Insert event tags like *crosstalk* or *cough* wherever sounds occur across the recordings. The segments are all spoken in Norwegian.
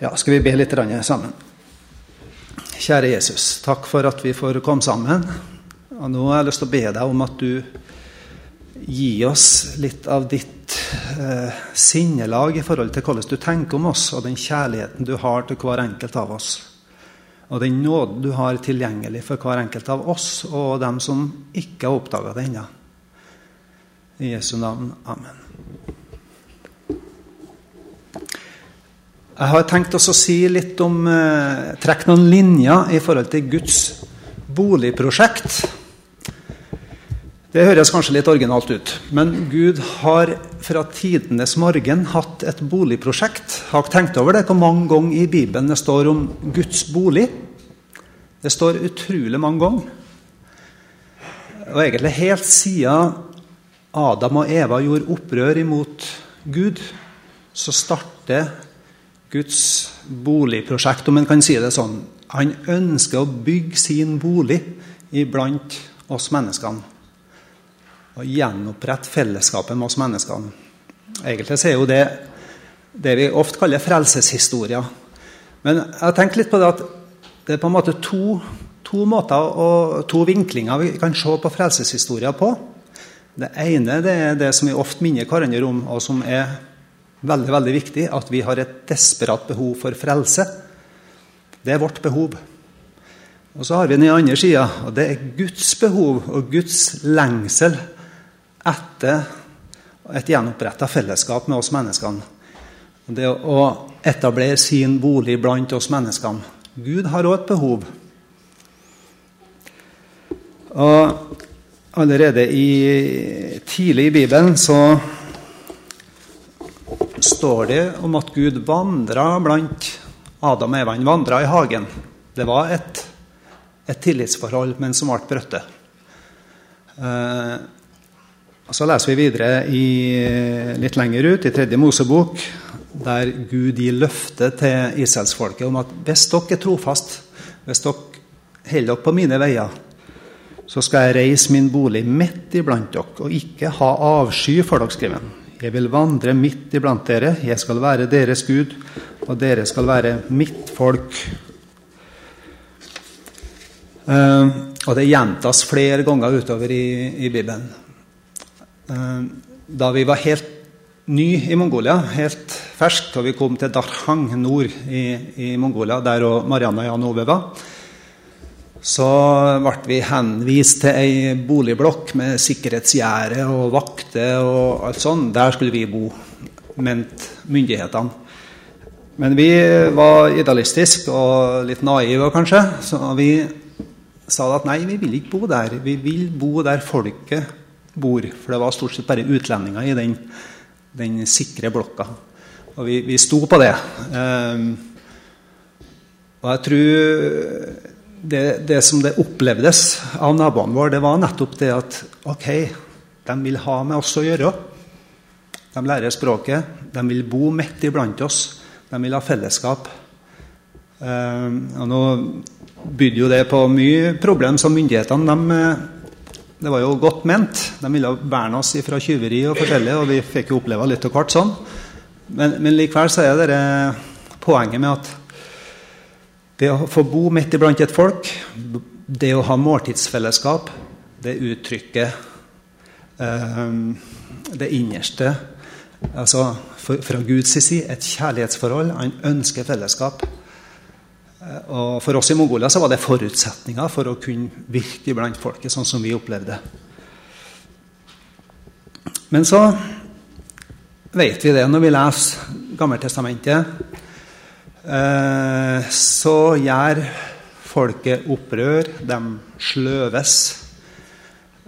Ja, skal vi be litt sammen? Kjære Jesus, takk for at vi får komme sammen. Og nå har jeg lyst til å be deg om at du gir oss litt av ditt eh, sinnelag i forhold til hvordan du tenker om oss, og den kjærligheten du har til hver enkelt av oss. Og den nåden du har tilgjengelig for hver enkelt av oss og dem som ikke har oppdaga det ennå. I Jesu navn. Amen. Jeg har tenkt å si litt om eh, Trekke noen linjer i forhold til Guds boligprosjekt. Det høres kanskje litt originalt ut, men Gud har fra tidenes morgen hatt et boligprosjekt. Har dere tenkt over det hvor mange ganger i Bibelen det står om Guds bolig? Det står utrolig mange ganger. Og egentlig helt siden Adam og Eva gjorde opprør imot Gud, så starter Guds boligprosjekt, om en kan si det sånn. Han ønsker å bygge sin bolig iblant oss menneskene. Og gjenopprette fellesskapet med oss menneskene. Egentlig er jo det det vi ofte kaller frelseshistoria. Men jeg tenkt litt på det at det er på en måte to, to måter og to vinklinger vi kan se på frelseshistoria på. Det ene det er det som vi ofte minner hverandre om, og som er veldig, veldig viktig at vi har et desperat behov for frelse. Det er vårt behov. Og så har vi den andre sida, og det er Guds behov og Guds lengsel etter et gjenoppretta fellesskap med oss menneskene. Det å etablere sin bolig blant oss menneskene. Gud har òg et behov. Og allerede i, tidlig i Bibelen så står det om at Gud vandra blant Adam og Eva. Han vandra i hagen. Det var et, et tillitsforhold, men som ble brutt. Eh, så leser vi videre i, litt lenger ut, i tredje Mosebok, der Gud gir løfte til israelsfolket om at hvis dere er trofast, hvis dere holder dere på mine veier, så skal jeg reise min bolig midt iblant dere og ikke ha avsky for dere, skriver han. Jeg vil vandre midt iblant dere. Jeg skal være deres Gud, og dere skal være mitt folk. Uh, og det gjentas flere ganger utover i, i Bibelen. Uh, da vi var helt ny i Mongolia, helt fersk, og vi kom til Darhang nord i, i Mongolia, der Marianne og Jan Ove var, så ble vi henvist til ei boligblokk med sikkerhetsgjerde og vakter og alt sånt. Der skulle vi bo, mente myndighetene. Men vi var idealistiske og litt naive, kanskje, så vi sa at nei, vi vil ikke bo der. Vi vil bo der folket bor. For det var stort sett bare utlendinger i den, den sikre blokka. Og vi, vi sto på det. Um, og jeg tror det, det, som det opplevdes av naboene våre, det var nettopp det at ok, de vil ha med oss å gjøre. De lærer språket, de vil bo midt iblant oss, de vil ha fellesskap. Eh, og nå bydde jo det på mye problem så myndighetene de, Det var jo godt ment. De ville verne oss fra tyveri og forskjellig, og vi fikk jo oppleve litt av hvert sånn. Men, men likevel så er det poenget med at det å få bo midt iblant et folk, det å ha måltidsfellesskap, det uttrykker eh, det innerste altså Fra Guds side et kjærlighetsforhold. Han ønsker fellesskap. Eh, og For oss i Mongolia så var det forutsetninger for å kunne virke blant folket, sånn som vi opplevde. Men så vet vi det når vi leser Gammeltestamentet så gjør folket opprør. De sløves.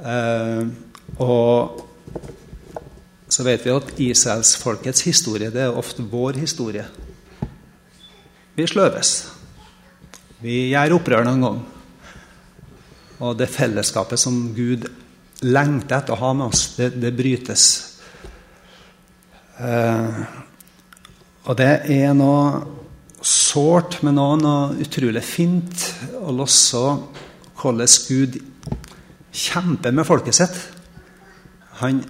Eh, og så vet vi at israelsfolkets historie det er ofte vår historie. Vi sløves. Vi gjør opprør noen gang. Og det fellesskapet som Gud lengter etter å ha med oss, det, det brytes. Eh, og det er noe sårt, men òg noe utrolig fint å låse hvordan Gud kjemper med folket sitt. Han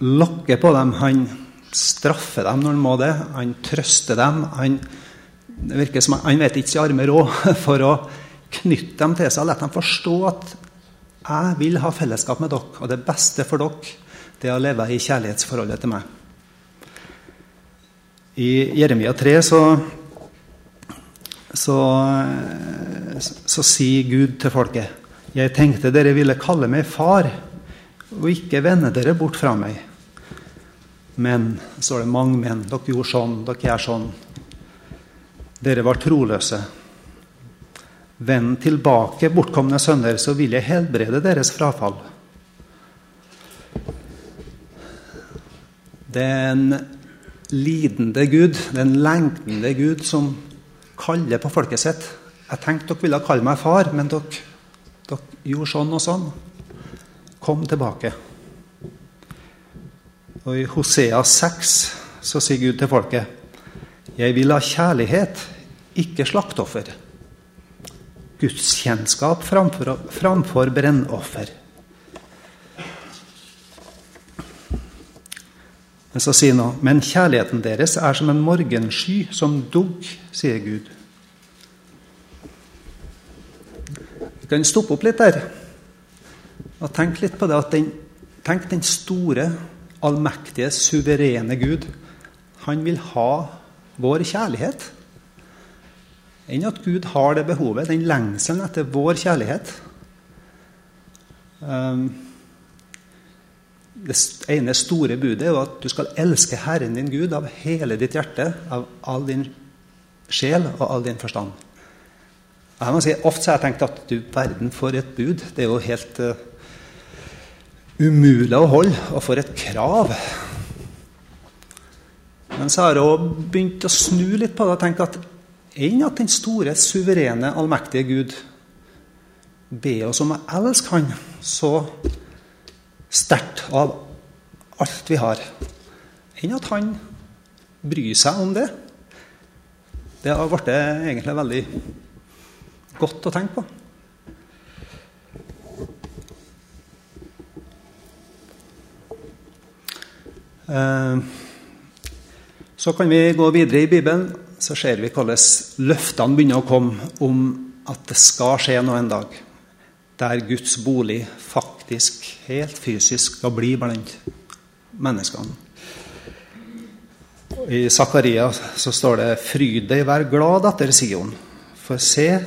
lokker på dem, han straffer dem når han må det. Han trøster dem. Han Det virker som Han vet ikke sin arme råd *laughs* for å knytte dem til seg og la dem forstå at jeg vil ha fellesskap med dere, og det beste for dere det er å leve i kjærlighetsforholdet til meg. I Jeremia 3 så, så, så sier Gud til folket Jeg tenkte dere ville kalle meg far, og ikke vende dere bort fra meg. Men, så er det mange menn. Dere gjorde sånn, dere gjør sånn. Dere var troløse. Vend tilbake, bortkomne sønner, så vil jeg helbrede deres frafall. Det er en lidende Gud, det er en lengtende Gud, som kaller på folket sitt. Jeg tenkte dere ville kalle meg far, men dere, dere gjorde sånn og sånn. Kom tilbake. Og I Hosea 6 så sier Gud til folket Jeg vil ha kjærlighet, ikke slaktoffer. Gudskjennskap framfor, framfor brennoffer. Men så sier han men kjærligheten deres er som en morgensky som dugg, sier Gud. Vi kan stoppe opp litt der og tenke litt på det at den, tenk den store, allmektige, suverene Gud. Han vil ha vår kjærlighet. Enn at Gud har det behovet, den lengselen etter vår kjærlighet. Um, det ene store budet er jo at du skal elske Herren din Gud av hele ditt hjerte, av all din sjel og all din forstand. Jeg må si, Ofte har jeg tenkt at du verden for et bud. Det er jo helt uh, umulig å holde. Og for et krav. Men så har jeg òg begynt å snu litt på det og tenke at enn at den store, suverene, allmektige Gud ber oss om å elske Han så sterkt av alt vi har, enn at han bryr seg om det. Det har blitt egentlig veldig godt å tenke på. Eh, så kan vi gå videre i Bibelen, så ser vi hvordan løftene begynner å komme om at det skal skje noe en dag der Guds bolig faktisk, helt fysisk, skal bli blant menneskene. I Zakaria så står det 'Fryd deg, vær glad etter Sion'. For se,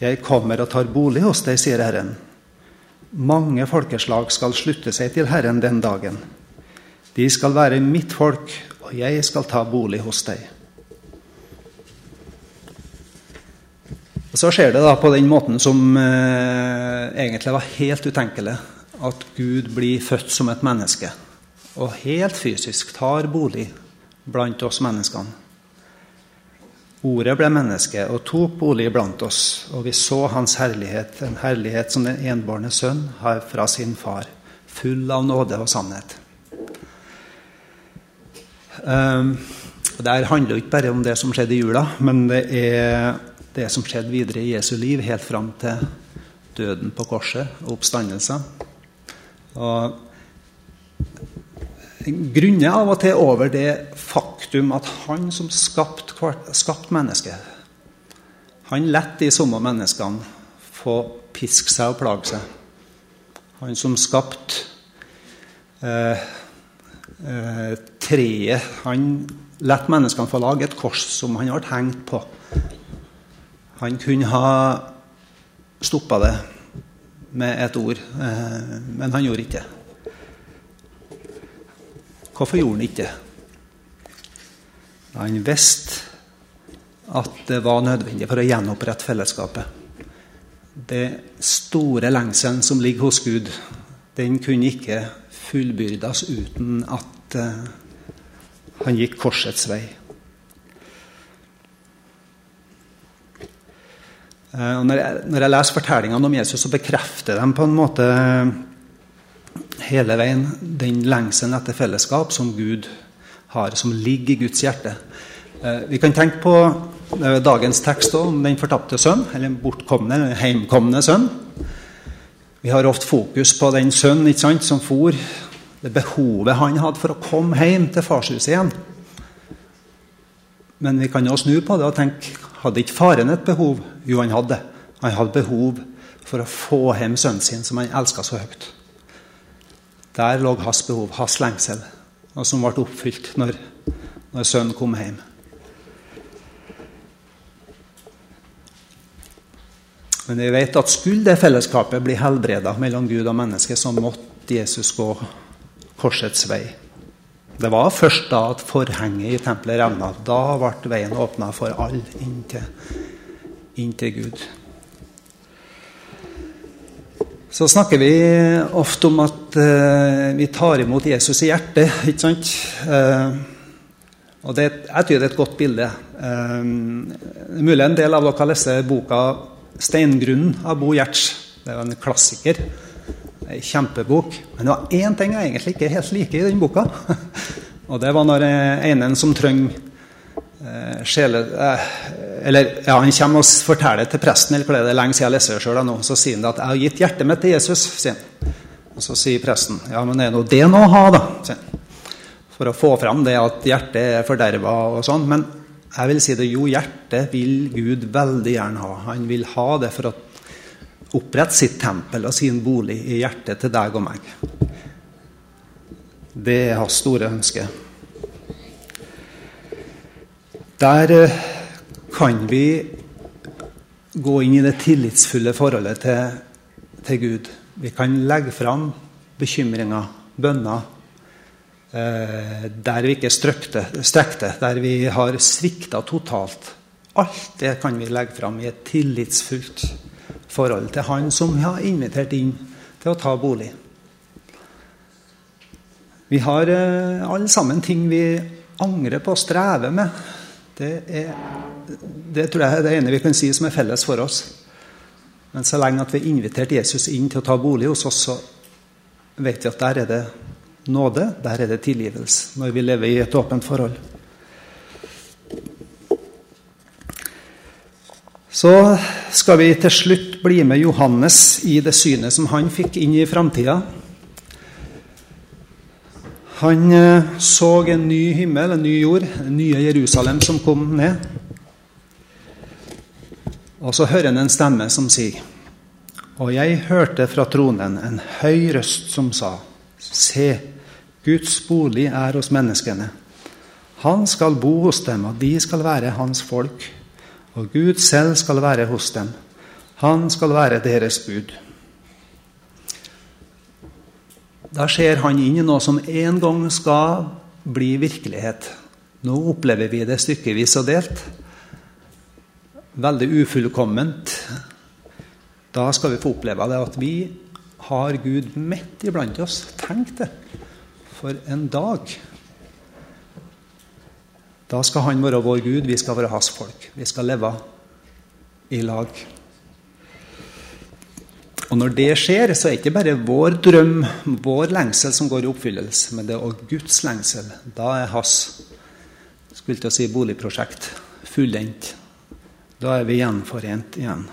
jeg kommer og tar bolig hos deg, sier Herren. Mange folkeslag skal slutte seg til Herren den dagen. De skal være mitt folk, og jeg skal ta bolig hos deg. Og Så skjer det da på den måten som eh, egentlig var helt utenkelig. At Gud blir født som et menneske og helt fysisk tar bolig blant oss menneskene. Ordet ble menneske og tok bolig blant oss, og vi så hans herlighet, en herlighet som den enbårne sønn har fra sin far, full av nåde og sannhet. Um, det handler jo ikke bare om det som skjedde i jula, men det er det som skjedde videre i Jesu liv, helt fram til døden på korset og oppstandelsen. Og grunner av og til over det faktum at han som skapte skapt mennesket, han lot de samme menneskene få piske seg og plage seg. Han som skapte eh, eh, treet Han lot menneskene få lage et kors som han ble hengt på. Han kunne ha stoppa det med et ord, eh, men han gjorde ikke det. Hvorfor gjorde han ikke det? Han visste at det var nødvendig for å gjenopprette fellesskapet. Det store lengselen som ligger hos Gud, den kunne ikke fullbyrdes uten at uh, han gikk korsets vei. Uh, når, jeg, når, jeg, leser fortellingene om Jesus, så bekrefter de på en måte hele veien den lengselen etter fellesskap som Gud har, som ligger i Guds hjerte. Uh, vi kan tenke på dagens tekst om den fortapte sønn, eller bortkomne, eller heimkomne sønn. Vi har ofte fokus på den sønnen som for, det behovet han hadde for å komme hjem til farshuset igjen. Men vi kan jo snu på det og tenke Hadde ikke faren et behov? Jo, han hadde. Han hadde behov for å få hjem sønnen sin, som han elska så høyt. Der lå hans behov, hans lengsel, og som ble oppfylt når, når sønnen kom hjem. Men vi vet at skulle det fellesskapet bli helbreda mellom Gud og menneske, så måtte Jesus gå korsets vei. Det var først da at forhenget i tempelet revna. Da ble veien åpna for alle inn inn til Gud. Så snakker vi ofte om at uh, vi tar imot Jesus i hjertet. *laughs* ikke sant? Uh, og det, Jeg tror det er et godt bilde. Uh, mulig en del av dere har lest boka 'Steingrunnen' av Bo Gjerts. Det er jo en klassiker. Ei kjempebok. Men det var én ting jeg egentlig ikke helt liker i den boka. *laughs* Og det var når einen som trenger eh, sjele... Eh, eller ja, Han kommer og forteller til presten eller hva det er lenge siden jeg leser det selv, så sier han at 'jeg har gitt hjertet mitt til Jesus'. sier. Og Så sier presten 'ja, men er nå det noe å ha', da. sier. For å få fram det at hjertet er forderva og sånn. Men jeg vil si det jo, hjertet vil Gud veldig gjerne ha. Han vil ha det for å opprette sitt tempel og sin bolig i hjertet til deg og meg. Det er hans store ønske. Der eh, kan vi gå inn i det tillitsfulle forholdet til, til Gud. Vi kan legge fram bekymringer, bønner, eh, der vi ikke strøkte, strekte, der vi har svikta totalt. Alt det kan vi legge fram i et tillitsfullt forhold til Han som vi har invitert inn til å ta bolig. Vi har eh, alle sammen ting vi angrer på og strever med. Det, er, det tror jeg er det ene vi kan si som er felles for oss. Men så lenge at vi har invitert Jesus inn til å ta bolig hos oss, så vet vi at der er det nåde, der er det tilgivelse, når vi lever i et åpent forhold. Så skal vi til slutt bli med Johannes i det synet som han fikk inn i framtida. Han eh, så en ny himmel, en ny jord, en nye Jerusalem som kom ned. Og så hører han en stemme som sier Og jeg hørte fra tronen en høy røst som sa Se, Guds bolig er hos menneskene. Han skal bo hos dem, og de skal være hans folk. Og Gud selv skal være hos dem. Han skal være deres bud. Da ser han inn i noe som en gang skal bli virkelighet. Nå opplever vi det stykkevis og delt. Veldig ufullkomment. Da skal vi få oppleve det at vi har Gud midt iblant oss. Tenk det! For en dag. Da skal han være vår Gud, vi skal være hans folk. Vi skal leve i lag. Og når det skjer, så er det ikke bare vår drøm, vår lengsel, som går i oppfyllelse, men det er òg Guds lengsel. Da er hans skulle til å si boligprosjekt fullendt. Da er vi gjenforent igjen.